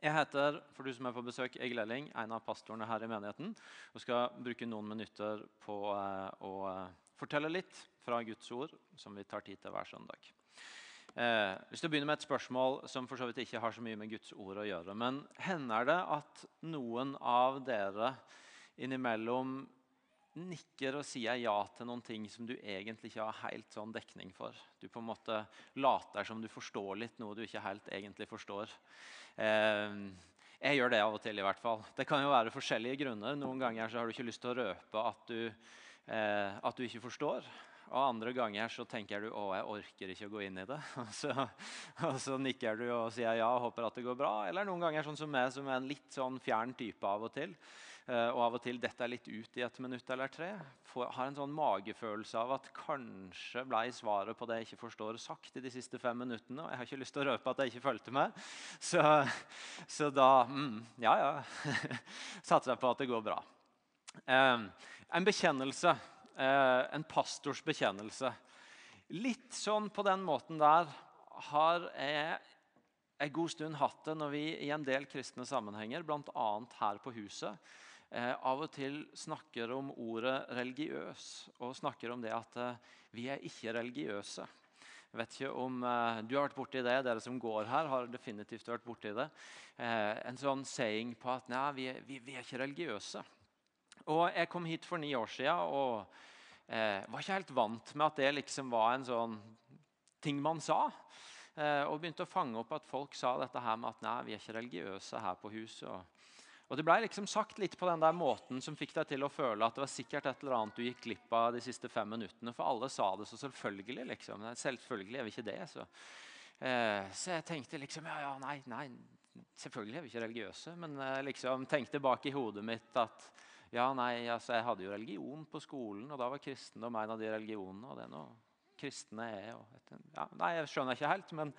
Jeg heter for du som er på besøk, Egil Elling, en av pastorene her i menigheten. og skal bruke noen minutter på eh, å eh, fortelle litt fra Guds ord, som vi tar tid til hver søndag. Eh, hvis du begynner med et spørsmål som for så vidt ikke har så mye med Guds ord å gjøre. Men hender det at noen av dere innimellom nikker og sier ja til noen ting som du egentlig ikke har helt sånn dekning for. Du på en måte later som du forstår litt noe du ikke helt egentlig forstår. Eh, jeg gjør det av og til. i hvert fall. Det kan jo være forskjellige grunner. Noen ganger så har du ikke lyst til å røpe at du, eh, at du ikke forstår. Og andre ganger så tenker du å, jeg orker ikke å gå inn i det. Og så, og så nikker du og sier ja og håper at det går bra. Eller noen ganger sånn som meg, som er en litt sånn fjern type av og til. Eh, og av og til detter jeg litt ut i et minutt eller tre. Får, har en sånn magefølelse av at kanskje ble svaret på det jeg ikke forstår, sagt i de siste fem minuttene. Og jeg har ikke lyst til å røpe at jeg ikke fulgte med. Så, så da mm, Ja, ja. Satser jeg på at det går bra. Eh, en bekjennelse. Eh, en pastors bekjennelse. Litt sånn på den måten der har jeg en god stund hatt det når vi i en del kristne sammenhenger, bl.a. her på huset, eh, av og til snakker om ordet religiøs og snakker om det at eh, vi er ikke religiøse. Jeg vet ikke om eh, Du har vært borti det. Dere som går her, har definitivt vært borti det. Eh, en sånn saying på at nei, vi, vi, vi, er ikke religiøse. Og Jeg kom hit for ni år siden og eh, var ikke helt vant med at det liksom var en sånn ting man sa. Eh, og begynte å fange opp at folk sa dette her med at nei, vi er ikke religiøse her på huset. og og Det ble liksom sagt litt på den der måten som fikk deg til å føle at det var sikkert et eller annet du gikk glipp av de siste fem minuttene. For alle sa det så selvfølgelig. liksom. Selvfølgelig er vi ikke det. Så, eh, så jeg tenkte liksom ja, ja, nei, nei, selvfølgelig er vi ikke religiøse. Men jeg liksom tenkte bak i hodet mitt at ja, nei, altså, jeg hadde jo religion på skolen, og da var kristendom en av de religionene. og det er noe kristne er. Ja, nei, Jeg skjønner ikke helt, men,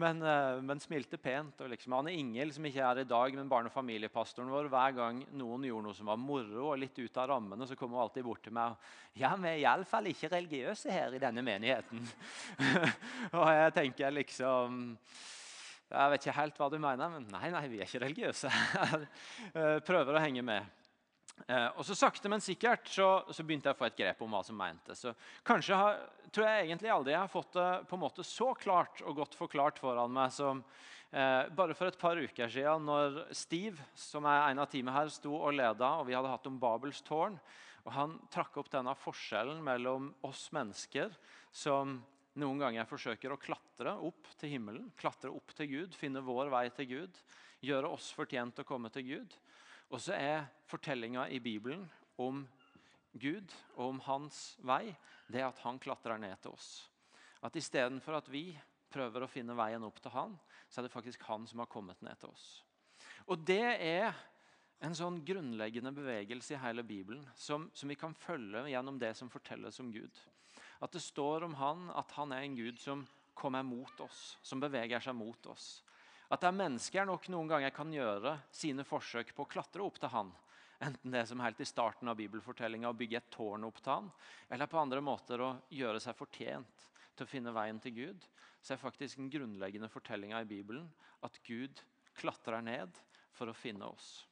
men, eh, men smilte pent. liksom, Anne Ingel, som ikke er i dag, men barne- og familiepastoren vår, hver gang noen gjorde noe som var moro og litt ut av rammene, så kom hun alltid bort til meg og Ja, vi er iallfall ikke religiøse her i denne menigheten. og jeg tenker liksom Jeg vet ikke helt hva du mener, men nei, nei, vi er ikke religiøse. Eh, prøver å henge med. Eh, og så Sakte, men sikkert så, så, begynte jeg å få et grep om hva som mente. Så Kanskje har, tror jeg egentlig aldri jeg har fått det på en måte så klart og godt forklart foran meg som eh, bare for et par uker siden, når Steve, som er en av teamet her, sto og leda, og vi hadde hatt om Babels tårn. og Han trakk opp denne forskjellen mellom oss mennesker som noen ganger forsøker å klatre opp til himmelen, klatre opp til Gud, finne vår vei til Gud, gjøre oss fortjent å komme til Gud og så er fortellinga i Bibelen om Gud og om hans vei det at han klatrer ned til oss. At istedenfor at vi prøver å finne veien opp til han, så er det faktisk han som har kommet ned til oss. Og det er en sånn grunnleggende bevegelse i hele Bibelen som, som, vi kan følge gjennom det som fortelles om Gud. At det står om han at han er en Gud som kommer mot oss, som beveger seg mot oss. At det er mennesker nok noen ganger kan gjøre sine forsøk på å klatre opp til han. Enten det som helt i starten av bibelfortellinga å bygge et tårn opp til han, eller på andre måter å gjøre seg fortjent til å finne veien til Gud, så er faktisk den grunnleggende fortellinga i Bibelen at Gud klatrer ned for å finne oss.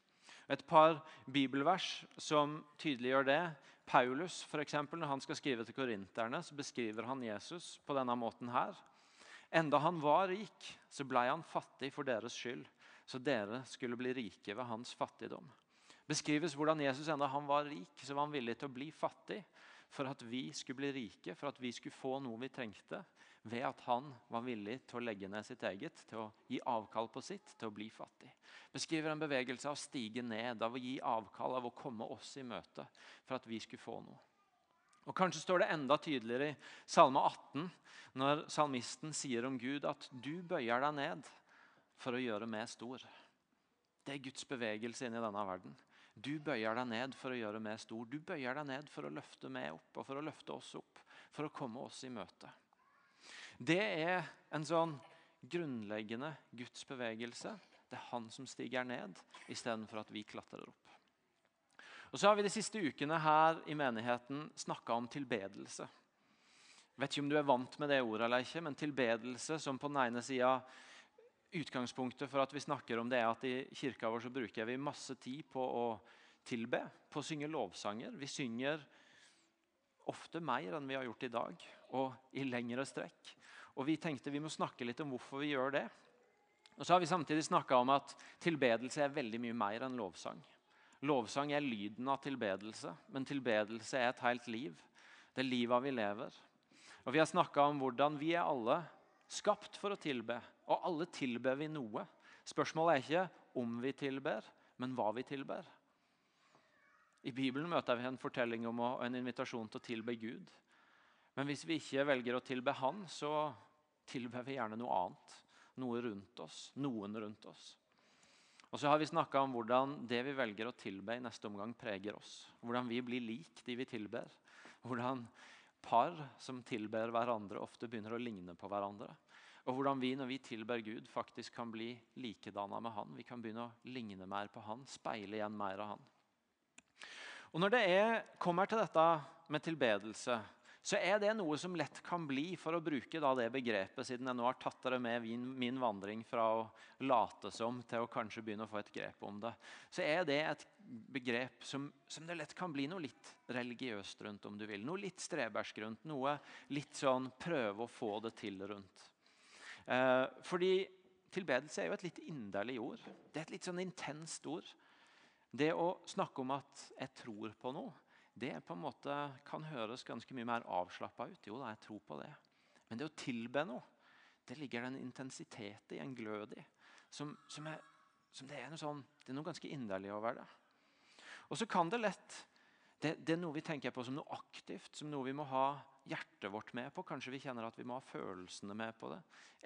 Et par bibelvers som tydeliggjør det. Paulus, for eksempel, når han skal skrive til korinterne, så beskriver han Jesus på denne måten her. Enda han var rik, så blei han fattig for deres skyld, så dere skulle bli rike ved hans fattigdom. Beskrives hvordan Jesus enda han var rik, så var han villig til å bli fattig for at vi skulle bli rike, for at vi skulle få noe vi trengte, ved at han var villig til å legge ned sitt eget, til å gi avkall på sitt, til å bli fattig. Beskriver en bevegelse av å stige ned, av å gi avkall, av å komme oss i møte for at vi skulle få noe. Og Kanskje står det enda tydeligere i Salme 18, når salmisten sier om Gud at 'du bøyer deg ned for å gjøre meg stor'. Det er Guds bevegelse inn i denne verden. Du bøyer deg ned for å gjøre meg stor. Du bøyer deg ned for å løfte meg opp og for å løfte oss opp. For å komme oss i møte. Det er en sånn grunnleggende Guds bevegelse. Det er han som stiger ned, istedenfor at vi klatrer opp. Og så har vi De siste ukene her i menigheten snakka om tilbedelse. Jeg vet ikke om du er vant med det ordet eller ikke, men tilbedelse som på den ene sida utgangspunktet for at vi snakker om det, er at i kirka vår så bruker vi masse tid på å tilbe, på å synge lovsanger. Vi synger ofte mer enn vi har gjort i dag, og i lengre strekk. Og Vi tenkte vi må snakke litt om hvorfor vi gjør det. Og så har vi samtidig snakka om at tilbedelse er veldig mye mer enn lovsang. Lovsang er lyden av tilbedelse, men tilbedelse er et helt liv. Det er livet vi lever. Og Vi har snakka om hvordan vi er alle skapt for å tilbe, og alle tilber vi noe. Spørsmålet er ikke om vi tilber, men hva vi tilber. I Bibelen møter vi en fortelling om og en invitasjon til å tilbe Gud. Men hvis vi ikke velger å tilbe Han, så tilber vi gjerne noe annet. Noe rundt oss, noen rundt oss. Og så har vi snakka om hvordan det vi velger å tilbe i neste omgang, preger oss. Hvordan vi blir lik de vi tilber. Hvordan par som tilber hverandre, ofte begynner å ligne på hverandre. Og hvordan vi når vi tilber Gud, faktisk kan bli likedanna med Han. Vi kan begynne å ligne mer på Han, speile igjen mer av Han. Og Når det er, kommer til dette med tilbedelse, så er det noe som lett kan bli, for å bruke det begrepet, siden jeg nå har tatt dere med min, vandring fra å late som til å kanskje begynne å få et grep om det, så er det et begrep som, som det lett kan bli noe litt religiøst rundt, om du vil. Noe litt strebersk rundt, noe litt sånn prøve å få det til rundt. Eh, fordi tilbedelse er jo et litt inderlig ord. Det er et litt sånn intenst ord. Det å snakke om at jeg tror på noe, det på en måte kan høres ganske mye mer avslappa ut. Jo da, jeg tror på det. Men det å tilbe noe, det ligger en intensitet i, en glød i, som, som, er, som det, er sånn, det, er noe ganske inderlig over det. Og så kan det lett det, det, er noe vi tenker på som noe aktivt, som noe vi må ha hjertet vårt med på. Kanskje vi kjenner at vi må ha følelsene med på det.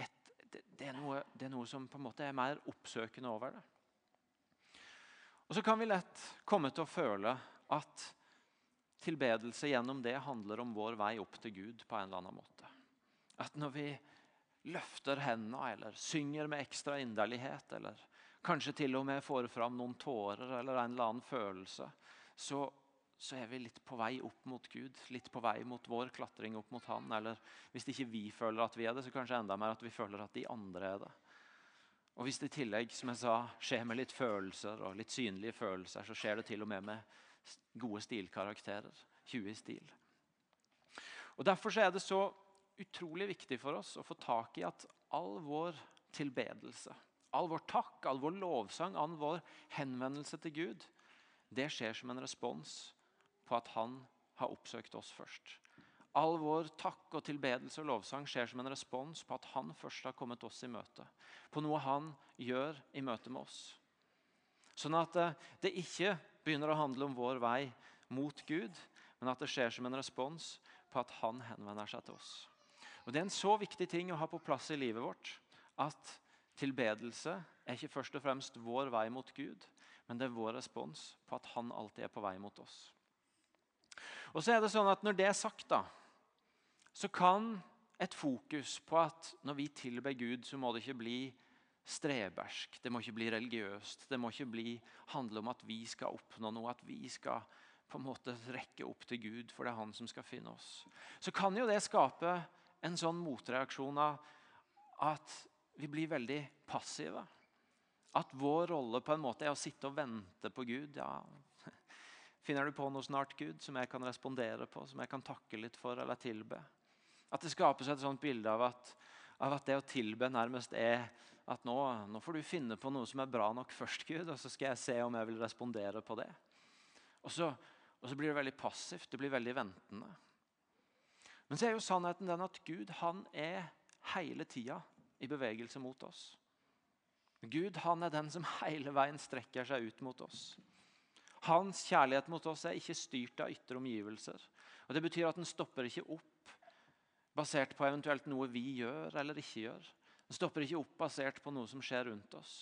Et, det, det, er noe, det, er noe, som på en måte er mer oppsøkende over det. Og Så kan vi lett komme til å føle at tilbedelse gjennom det handler om vår vei opp til Gud på en eller annen måte. At når vi løfter hendene eller synger med ekstra inderlighet, eller kanskje til og med får fram noen tårer eller en eller annen følelse, så, så er vi litt på vei opp mot Gud. Litt på vei mot vår klatring opp mot Han. Eller hvis ikke vi føler at vi er det, så kanskje enda mer at vi føler at de andre er det. Og hvis det i tillegg som jeg sa, skjer med litt følelser og litt synlige følelser, så skjer det til og med med gode stilkarakterer. 20 i stil. Og Derfor er det så utrolig viktig for oss å få tak i at all vår tilbedelse, all vår takk, all vår lovsang, all vår henvendelse til Gud, det skjer som en respons på at han har oppsøkt oss først. All vår takk og tilbedelse og lovsang skjer som en respons på at han først har kommet oss i møte. På noe han gjør i møte med oss. Sånn at eh, det ikke begynner å handle om vår vei mot Gud, men at det skjer som en respons på at han henvender seg til oss. Og Det er en så viktig ting å ha på plass i livet vårt at tilbedelse er ikke først og fremst vår vei mot Gud, men det er vår respons på at han alltid er på vei mot oss. Og så er det sånn at Når det er sagt, da, så kan et fokus på at når vi tilber Gud, så må det ikke bli strebersk, det må ikke bli religiøst. Det må ikke bli, handle om at vi skal oppnå noe, at vi skal på en måte rekke opp til Gud, for det er Han som skal finne oss. Så kan jo det skape en sånn motreaksjon av at vi blir veldig passive. At vår rolle på en måte er å sitte og vente på Gud. Ja, finner du på noe snart, Gud, som jeg kan respondere på, som jeg kan takke litt for eller tilbe? At det skapes et sånt bilde av at, av at det å tilbe nærmest er at nå, nå, får du finne på noe som er bra nok først, Gud, og så skal jeg se om jeg vil respondere på det. Og så, og så blir det veldig passivt. Det blir veldig ventende. Men så er jo sannheten den at Gud han er hele tida i bevegelse mot oss. Gud han er den som hele veien strekker seg ut mot oss. Hans kjærlighet mot oss er ikke styrt av ytre omgivelser. Og Det betyr at den stopper ikke opp basert på eventuelt noe vi gjør eller ikke gjør. Den stopper ikke opp basert på noe som skjer rundt oss.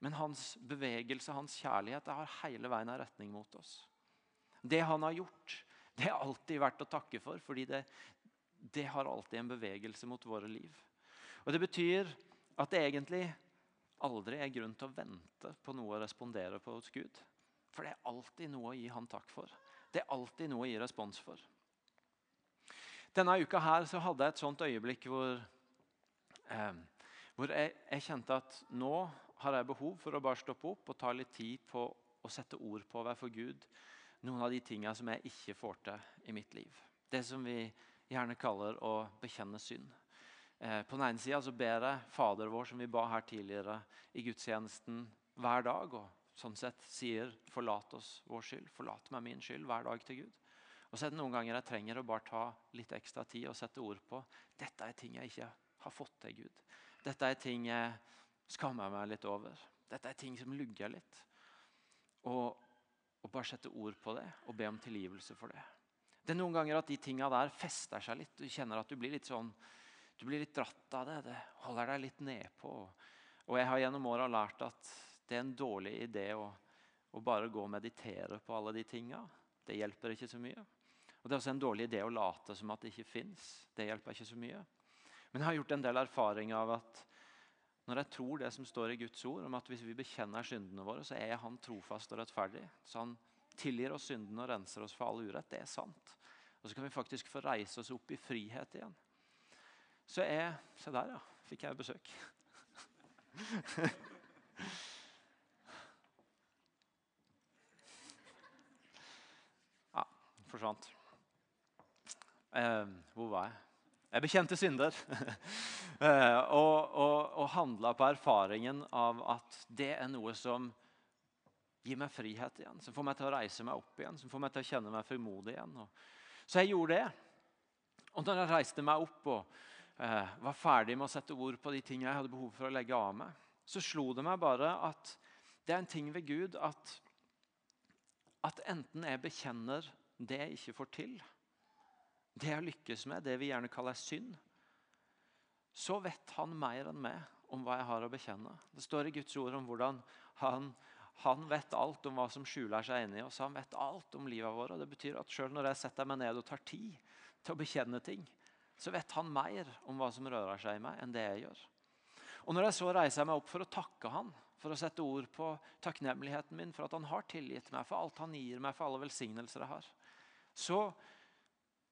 Men hans bevegelse, hans kjærlighet, det har hele veien en retning mot oss. Det han har gjort, det er alltid verdt å takke for, fordi det, det har alltid en bevegelse mot våre liv. Og Det betyr at det egentlig aldri er grunn til å vente på noe å respondere på hos Gud. For det er alltid noe å gi han takk for. Det er alltid noe å gi respons for. Denne uka her så hadde jeg et sånt øyeblikk hvor, eh, Hvor jeg, jeg, kjente at nå har jeg behov for å bare stoppe opp og ta litt tid på å sette ord på overfor Gud noen av de tingene som jeg ikke får til i mitt liv. Det som vi gjerne kaller å bekjenne synd. Eh, på den ene sida ber jeg Fader vår, som vi ba her tidligere i gudstjenesten, hver dag. Og sånn sett sier 'forlat oss vår skyld', 'forlat meg min skyld' hver dag til Gud. Og så er det noen ganger jeg trenger å bare ta litt ekstra tid og sette ord på dette er ting jeg ikke har fått til Gud. Dette er ting jeg skammer meg litt over. Dette er ting som lugger litt. Og, og bare sette ord på det og be om tilgivelse for det. Det er noen ganger at de tinga der fester seg litt. Du kjenner at du blir litt sånn, du blir litt dratt av det. Det holder deg litt nedpå. Og jeg har gjennom åra lært at det er en dårlig idé å, å, bare gå og meditere på alle de tinga. Det hjelper ikke så mye. Og Det er også en dårlig idé å late som at det ikke fins. Det hjelper ikke så mye. Men jeg har gjort en del erfaring av at når jeg tror det som står i Guds ord, om at hvis vi bekjenner syndene våre, så er Han trofast og rettferdig. Så Han tilgir oss syndene og renser oss for all urett. Det er sant. Og så kan vi faktisk få reise oss opp i frihet igjen. Så er Se der, ja. Fikk jeg besøk. ja, forsvant. Eh, hvor var jeg? Jeg bekjente synder. eh, og og, og handla på erfaringen av at det er noe som gir meg frihet igjen. Som får meg til å reise meg opp igjen, som får meg til å kjenne meg frimodig igjen. Så jeg gjorde det. Og da jeg reiste meg opp og eh, var ferdig med å sette ord på de tingene jeg hadde behov for å legge av meg, så slo det meg bare at det er en ting ved Gud at, at enten jeg bekjenner det jeg ikke får til, det jeg lykkes med, det vi gjerne kaller synd, så vet han mer enn meg om hva jeg har å bekjenne. Det står i Guds ord om hvordan han han vet alt om hva som skjuler seg inni oss. Han vet alt om livet vårt. Det betyr at selv når jeg setter meg ned og tar tid til å bekjenne ting, så vet han mer om hva som rører seg i meg, enn det jeg gjør. Og Når jeg så reiser meg opp for å takke han, for å sette ord på takknemligheten min for at han har tilgitt meg, for alt han gir meg, for alle velsignelser jeg har, så,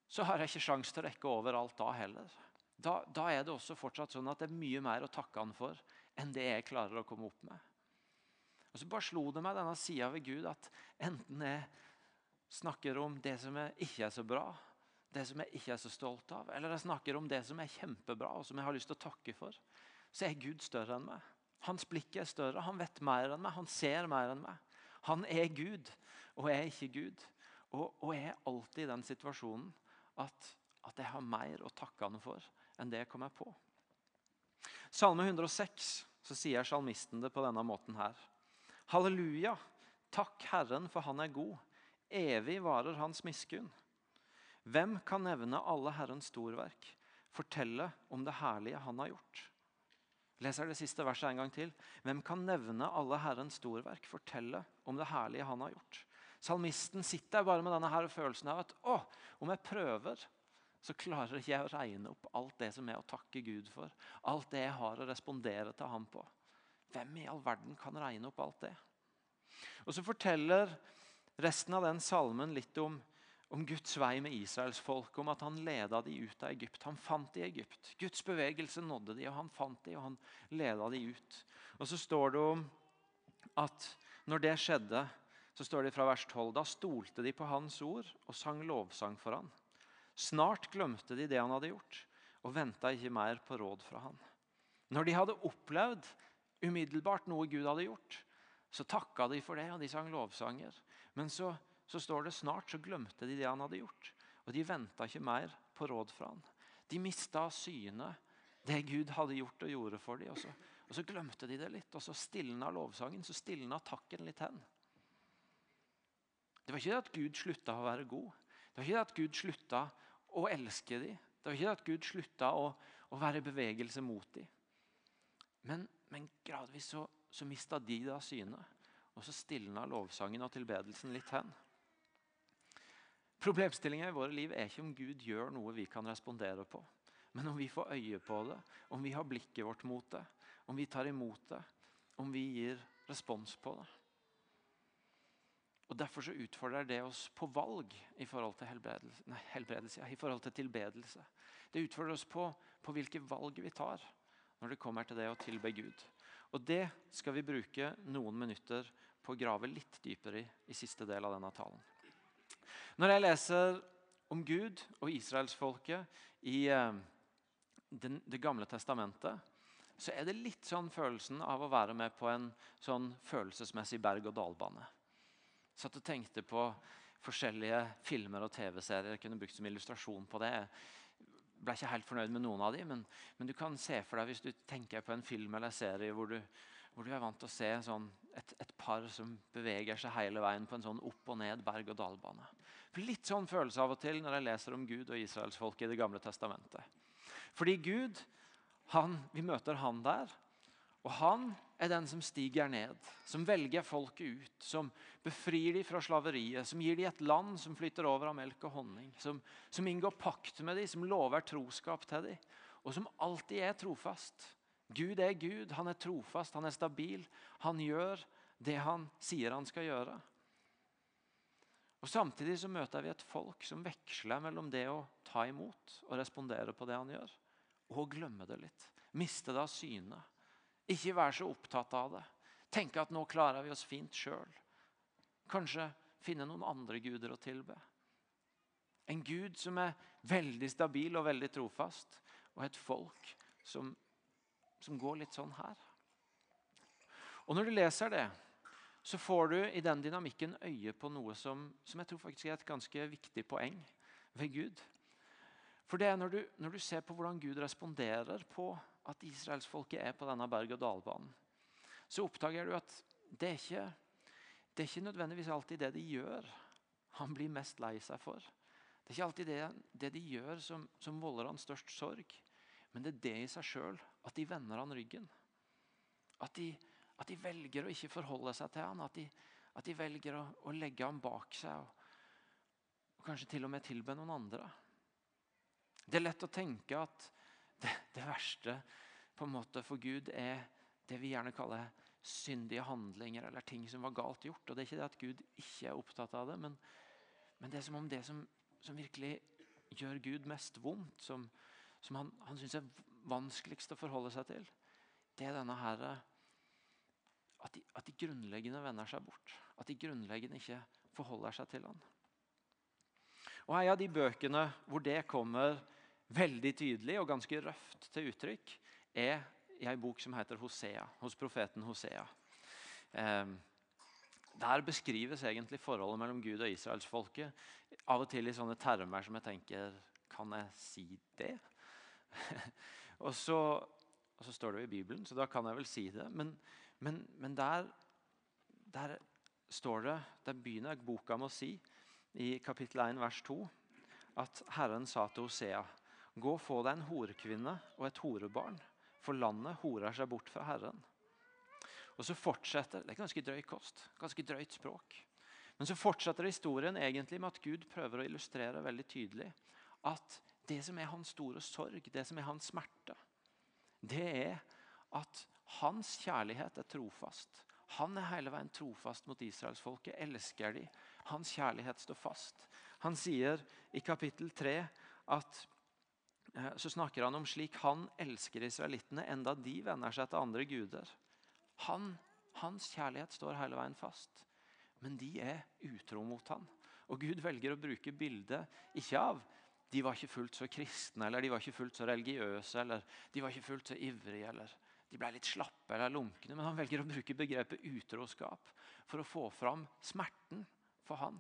så har jeg ikke sjanse til å rekke over alt da heller. Da, da er det også fortsatt sånn at det er mye mer å takke han for enn det jeg klarer å komme opp med. Og så bare slo det meg denne sida ved Gud at enten jeg snakker om det som jeg ikke er så bra, det som jeg ikke er så stolt av, eller jeg snakker om det som er kjempebra og som jeg har lyst til å takke for, så er Gud større enn meg. Hans blikk er større, han vet mer enn meg, han ser mer enn meg. Han er Gud, og jeg er ikke Gud. Og, og jeg er alltid i den situasjonen at, at jeg har mer å takke han for enn det jeg kommer på. Salme 106 så sier salmisten det på denne måten her. Halleluja! Takk Herren, for han er god. Evig varer hans miskunn. Hvem kan nevne alle Herrens storverk, fortelle om det herlige han har gjort? Leser det siste verset en gang til. Hvem kan nevne alle Herrens storverk, fortelle om det herlige han har gjort? Salmisten sitter bare med denne her følelsen av at å, om jeg prøver, så klarer ikke jeg å regne opp alt det som er å takke Gud for. Alt det jeg har å respondere til ham på. Hvem i all verden kan regne opp alt det? Og Så forteller resten av den salmen litt om, om Guds vei med Israels folk, om at han leda de ut av Egypt. Han fant de i Egypt. Guds bevegelse nådde de, og han fant de, og han leda de ut. Og Så står det om at når det skjedde, så står det fra vers 12, da stolte de på hans ord og sang lovsang for han. Snart glemte de det han hadde gjort, og venta ikke mer på råd fra han. Når de hadde opplevd umiddelbart noe Gud hadde gjort. Så takka de for det, og de sang lovsanger. Men så, så står det snart så glemte de det han hadde gjort. Og de venta ikke mer på råd fra han. De mista av syne det Gud hadde gjort og gjorde for dem. Og så, og så glemte de det litt, og så stilna lovsangen, så stilna takken litt hen. Det var ikke det at Gud slutta å være god. Det var ikke det at Gud slutta å elske dem. Det var ikke det at Gud slutta å, å være i bevegelse mot dem. Men men gradvis så, så mista de da synet. Og så stilna lovsangen og tilbedelsen litt hen. Problemstillinga i våre liv er ikke om Gud gjør noe vi kan respondere på. Men om vi får øye på det, om vi har blikket vårt mot det, om vi tar imot det, om vi gir respons på det. Og Derfor så utfordrer det oss på valg i forhold til helbredelse, nei, helbredelse, i forhold til tilbedelse. Det utfordrer oss på, på hvilke valg vi tar. når det kommer til det å tilbe Gud. Og Det skal vi bruke noen minutter på å grave litt dypere i i siste del av denne talen. Når jeg leser om Gud og israelsfolket i den, Det gamle testamentet, så er det litt sånn følelsen av å være med på en sånn følelsesmessig berg-og-dal-bane. Satt og tenkte på forskjellige filmer og TV-serier jeg kunne brukt som illustrasjon på det. Jeg ble ikke helt fornøyd med noen av dem, men, men, du kan se for deg hvis du tenker på en film eller serie hvor du, hvor du er vant til å se sånn, et, et, par som beveger seg hele veien på en sånn opp og ned berg-og-dal-bane. Litt sånn følelse av og til når jeg leser om Gud og israelsfolket i Det gamle testamentet. Fordi Gud, han, vi møter han der, og han er den som stiger ned, som velger folket ut, som befrir dem fra slaveriet, som gir dem et land som flyter over av melk og honning, som, som inngår pakt med dem, som lover troskap til dem, og som alltid er trofast. Gud er Gud, han er trofast, han er stabil. Han gjør det han sier han skal gjøre. Og Samtidig så møter vi et folk som veksler mellom det å ta imot og respondere på det han gjør, og glemme det litt. Miste det av syne. Ikke vær så opptatt av det. Tenke at nå klarer vi oss fint sjøl. Kanskje finne noen andre guder å tilbe. En gud som er veldig stabil og veldig trofast, og et folk som, som går litt sånn her. Og Når du leser det, så får du i den dynamikken øye på noe som, som jeg tror faktisk er et ganske viktig poeng ved Gud. For det er når du, når du ser på hvordan Gud responderer på at israelsfolket er på denne berg-og-dal-banen, så oppdager du at det er, ikke, det er ikke nødvendigvis alltid det de gjør, han blir mest lei seg for. Det er ikke alltid det, det de gjør, som, som, volder han størst sorg. Men det er det i seg sjøl at de vender han ryggen. At de, at de, velger å ikke forholde seg til han, at de, at de velger å, å, legge ham bak seg. Og, og kanskje til og med tilbe noen andre. Det er lett å tenke at det, det, verste på en måte for Gud er det vi gjerne kaller syndige handlinger eller ting som var galt gjort. Og Det er ikke det at Gud ikke er opptatt av det, men, men det er som om det som, som virkelig gjør Gud mest vondt, som, som han, han syns er vanskeligst å forholde seg til, det er denne her, at de, at de grunnleggende vender seg bort. At de grunnleggende ikke forholder seg til han. Og En av de bøkene hvor det kommer veldig tydelig og ganske røft til uttrykk, er i ei bok som heter Hosea, hos profeten Hosea. Eh, der beskrives egentlig forholdet mellom Gud og israelsfolket. Av og til i sånne termer som jeg tenker Kan jeg si det? og, så, og, så, står det jo i Bibelen, så da kan jeg vel si det. Men, men, men der, der, står det Der begynner boka med å si, i kapittel 1 vers 2, at Herren sa til Hosea Gå og få deg en horekvinne og et horebarn, for landet horer seg bort fra Herren. Og så fortsetter, Det er ganske drøy kost, ganske drøyt språk. Men så fortsetter historien egentlig med at Gud prøver å illustrere veldig tydelig at det som er hans store sorg, det som er hans smerte, det er at hans kjærlighet er trofast. Han er hele veien trofast mot israelsfolket, elsker de. Hans kjærlighet står fast. Han sier i kapittel 3 at så snakker han om slik han elsker israelittene, enda de venner seg til andre guder. Han, hans kjærlighet står hele veien fast, men de er utro mot han. Og Gud velger å bruke bildet ikke av de var ikke fullt så kristne eller de var ikke fullt så religiøse eller de var ikke fullt så ivrige eller de ble litt slappe eller lunkne. Men han velger å bruke begrepet utroskap for å få fram smerten for han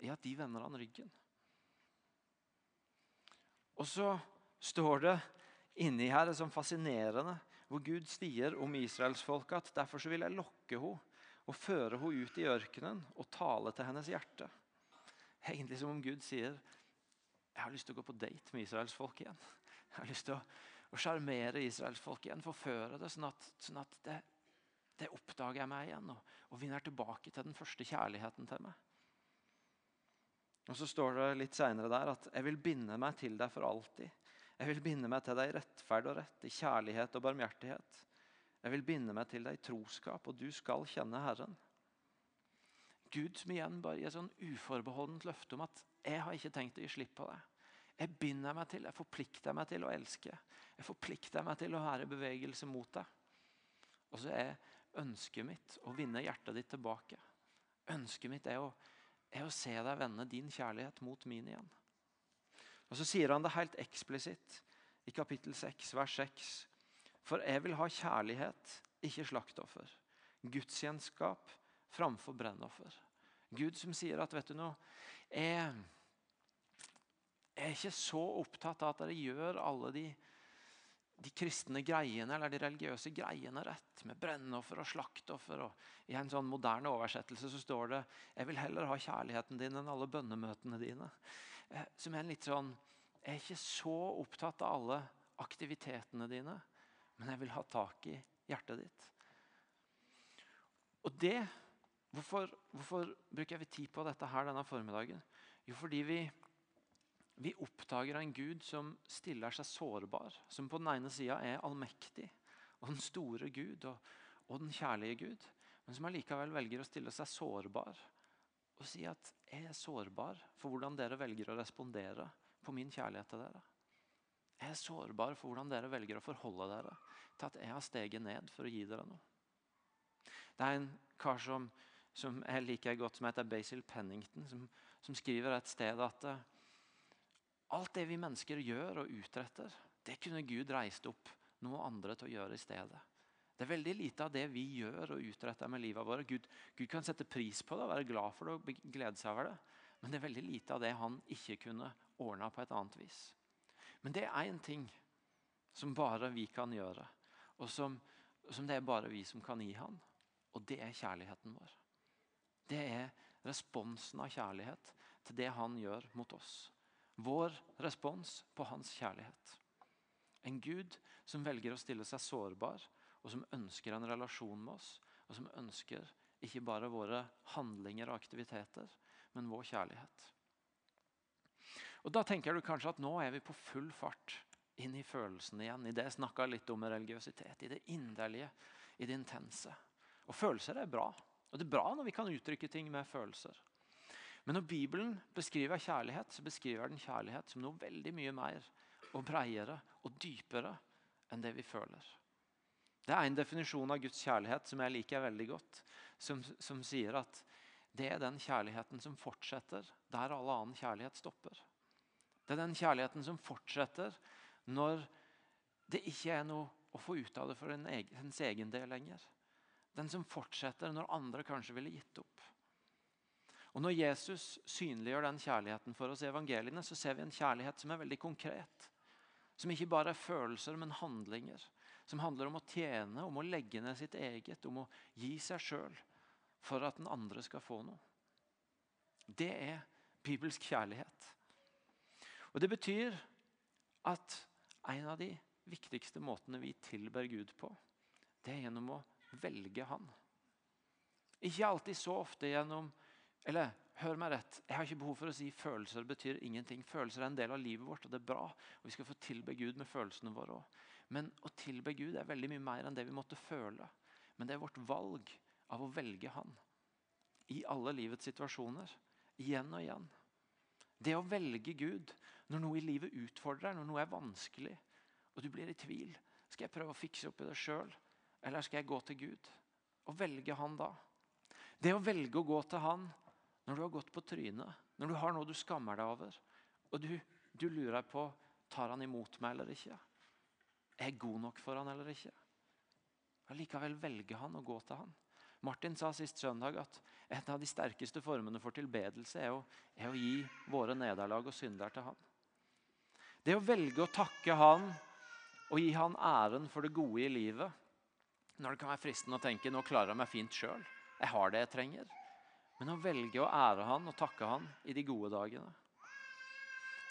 i at de vender han ryggen. Og så står det inni her det som fascinerende, hvor Gud sier om israelsfolket at derfor så vil jeg lokke henne og føre henne ut i ørkenen og tale til hennes hjerte. Egentlig som om Gud sier jeg har lyst til å gå på date med israelsfolket igjen. Jeg har lyst til å sjarmere israelsfolket igjen, forføre det, sånn at, sånn at det, det, oppdager meg igjen og, og vinner tilbake til den første kjærligheten til meg. Og Så står det litt seinere der at 'jeg vil binde meg til deg for alltid'. Jeg vil binde meg til deg i rettferd og rett, i kjærlighet og barmhjertighet. Jeg vil binde meg til deg i troskap, og du skal kjenne Herren. Gud som igjen bare gir sånn uforbeholdent løfte om at jeg har ikke tenkt å gi slipp på deg. Jeg binder meg til, jeg forplikter meg til å elske. Jeg forplikter meg til å være i bevegelse mot deg. Og så er ønsket mitt å vinne hjertet ditt tilbake. Ønsket mitt er å, er å se deg vende din kjærlighet mot min igjen. Og Så sier han det helt eksplisitt i kapittel 6, vers 6. For jeg vil ha kjærlighet, ikke slaktoffer. Gudsgjenskap framfor brennoffer. Gud som sier at vet du noe, jeg, jeg er ikke så opptatt av at dere gjør alle de, de kristne greiene eller de religiøse greiene rett, med brennoffer og slaktoffer. Og I en sånn moderne oversettelse så står det 'Jeg vil heller ha kjærligheten din enn alle bønnemøtene dine'. Eh, som er en litt sånn Jeg er ikke så opptatt av alle aktivitetene dine, men jeg vil ha tak i hjertet ditt. Og det Hvorfor, hvorfor, bruker vi tid på dette her denne formiddagen? Jo, fordi vi, vi oppdager en Gud som stiller seg sårbar. Som på den ene sida er allmektig og den store Gud og, og, den kjærlige Gud. Men som allikevel velger å stille seg sårbar og si at 'jeg er sårbar for hvordan dere velger å respondere på min kjærlighet til dere'. Jeg er sårbar for hvordan dere velger å forholde dere til at jeg har steget ned for å gi dere noe. Det er en kar som som jeg liker godt, som heter Basil Pennington, som, som skriver et sted at uh, alt det vi mennesker gjør og utretter, det kunne Gud reist opp noe andre til å gjøre i stedet. Det er veldig lite av det vi gjør og utretter med livet vårt. Gud, Gud, kan sette pris på det være glad for det og glede seg over det. Men det er veldig lite av det han ikke kunne ordna på et annet vis. Men det er én ting som bare vi kan gjøre, og som, som det er bare vi som kan gi han. Og det er kjærligheten vår. Det er responsen av kjærlighet til det han gjør mot oss. Vår respons på hans kjærlighet. En Gud som velger å stille seg sårbar, og som ønsker en relasjon med oss. Og som ønsker ikke bare våre handlinger og aktiviteter, men vår kjærlighet. Og Da tenker du kanskje at nå er vi på full fart inn i følelsene igjen. I det jeg snakka litt om med religiøsitet. I det inderlige, i det intense. Og følelser er bra. Og Det er bra når vi kan uttrykke ting med følelser. Men når Bibelen beskriver kjærlighet, så beskriver den kjærlighet som noe veldig mye mer og breiere og dypere enn det vi føler. Det er en definisjon av Guds kjærlighet som jeg liker veldig godt, som, som sier at det er den kjærligheten som fortsetter der alle annen kjærlighet stopper. Det er den kjærligheten som fortsetter når det ikke er noe å få ut av det for en egen, ens egen del lenger. Den som fortsetter når andre kanskje ville gitt opp. Og Når Jesus synliggjør den kjærligheten for oss i evangeliene, så ser vi en kjærlighet som er veldig konkret. Som ikke bare er følelser, men handlinger. Som handler om å tjene, om å legge ned sitt eget, om å gi seg sjøl for at den andre skal få noe. Det er bibelsk kjærlighet. Og Det betyr at en av de viktigste måtene vi tilber Gud på, det er gjennom å velge han. Ikke alltid så ofte gjennom Eller hør meg rett, jeg har ikke behov for å si følelser betyr ingenting. Følelser er en del av livet vårt, og det er bra. og Vi skal få tilbe Gud med følelsene våre òg. Men å tilbe Gud er veldig mye mer enn det vi måtte føle. Men det er vårt valg av å velge Han i alle livets situasjoner. Igjen og igjen. Det å velge Gud når noe i livet utfordrer, deg, når noe er vanskelig, og du blir i tvil Skal jeg prøve å fikse opp i det sjøl? Eller skal jeg gå til Gud og velge Han da? Det å velge å gå til Han når du har gått på trynet, når du har noe du skammer deg over, og du, du lurer på tar han imot meg eller ikke. Er jeg god nok for han eller ikke? Allikevel velger han å gå til han. Martin sa sist søndag at en av de sterkeste formene for tilbedelse er å, er å gi våre nederlag og synder til han. Det å velge å takke han og gi han æren for det gode i livet når det kan være fristende å tenke nå klarer jeg meg fint sjøl. Jeg har det jeg trenger. Men å velge å ære han og takke han i de gode dagene.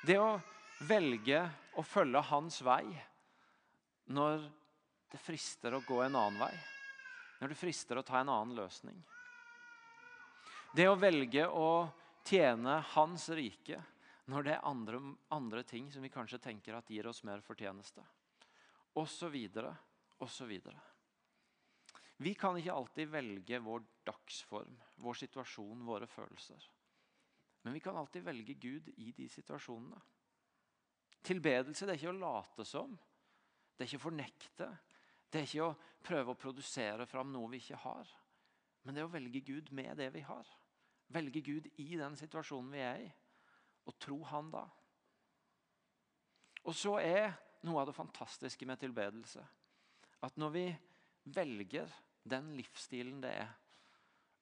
Det å velge å følge hans vei når det frister å gå en annen vei. Når det frister å ta en annen løsning. Det å velge å tjene hans rike når det er andre, andre ting som vi kanskje tenker at gir oss mer fortjeneste. Og så videre, og så videre. Vi kan ikke alltid velge vår dagsform, vår situasjon, våre følelser. Men vi kan alltid velge Gud i de situasjonene. Tilbedelse det er ikke å late som. Det er ikke å fornekte. Det er ikke å prøve å produsere fram noe vi ikke har. Men det er å velge Gud med det vi har. Velge Gud i den situasjonen vi er i, og tro Han da. Og så er noe av det fantastiske med tilbedelse at når vi velger den livsstilen det er,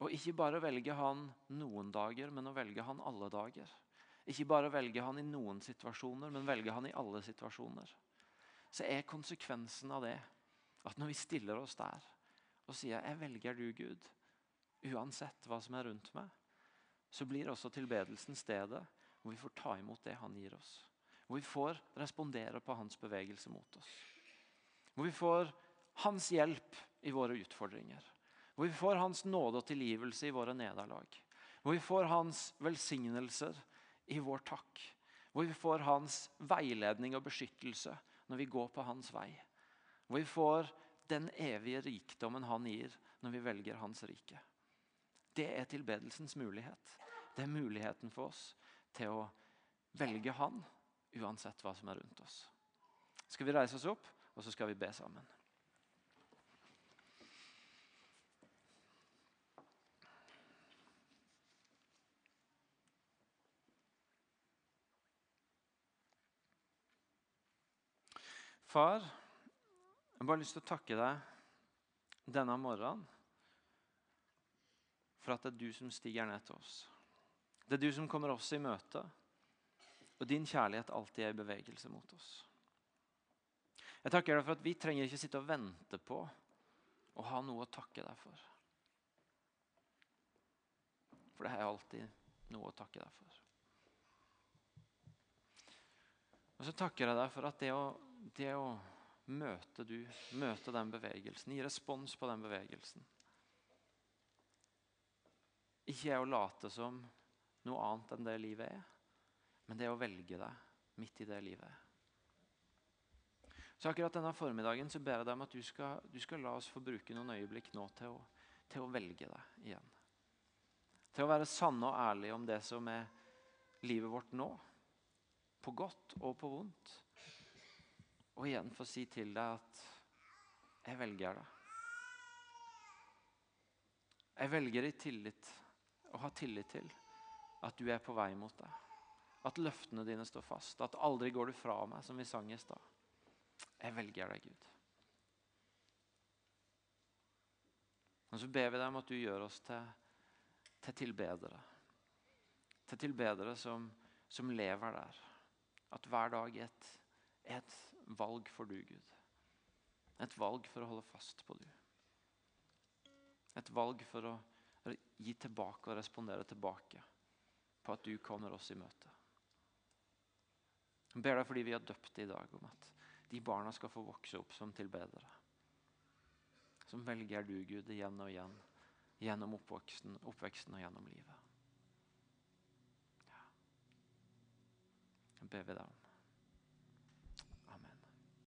og ikke bare velge Han noen dager, men å velge Han alle dager ikke bare velge Han i noen situasjoner, men velge Han i alle situasjoner, så er konsekvensen av det at når vi stiller oss der og sier 'Jeg velger du, Gud', uansett hva som er rundt meg, så blir også tilbedelsen stedet hvor vi får ta imot det Han gir oss. Hvor vi får respondere på Hans bevegelse mot oss. Hvor vi får Hans hjelp i våre utfordringer. Hvor vi får Hans nåde og tilgivelse i våre nederlag. Hvor vi får Hans velsignelser i vår takk. Hvor vi får Hans veiledning og beskyttelse når vi går på Hans vei. Hvor vi får den evige rikdommen Han gir når vi velger Hans rike. Det er tilbedelsens mulighet. Det er muligheten for oss til å velge Han uansett hva som er rundt oss. Skal vi reise oss opp, og så skal vi be sammen. Far, jeg har bare lyst til å takke deg denne morgenen for at det er du som stiger ned til oss. Det er du som kommer oss i møte, og din kjærlighet alltid er i bevegelse mot oss. Jeg takker deg for at vi trenger ikke sitte og vente på å ha noe å takke deg for. For det er alltid noe å takke deg for. Og så takker jeg deg for at det å det å møte du, møte den bevegelsen, gi respons på den bevegelsen. Ikke er å late som noe annet enn det livet er, men det er å velge deg midt i det livet. Så akkurat denne formiddagen så ber jeg deg om at du skal, du skal la oss få bruke noen øyeblikk nå til å, til å velge deg igjen. Til å være sanne og ærlige om det som er livet vårt nå. På godt og på vondt. Og igjen få si til deg at jeg velger det. Jeg velger i tillit å ha tillit til at du er på vei mot deg. At løftene dine står fast. At aldri går du fra meg, som vi sang i stad. Jeg velger deg, Gud. Og Så ber vi deg om at du gjør oss til, til tilbedere. Til tilbedere som, som lever der. At hver dag er et, et valg for du, Gud. Et valg for å holde fast på du. Et valg for å gi tilbake og respondere tilbake på at du kommer oss i møte. Jeg ber deg fordi vi har døpt det i dag om at de barna skal få vokse opp som tilbedere. Som velger du, Gud, igjen og igjen gjennom oppveksten, oppveksten og gjennom livet. Ja. Det ber vi deg om.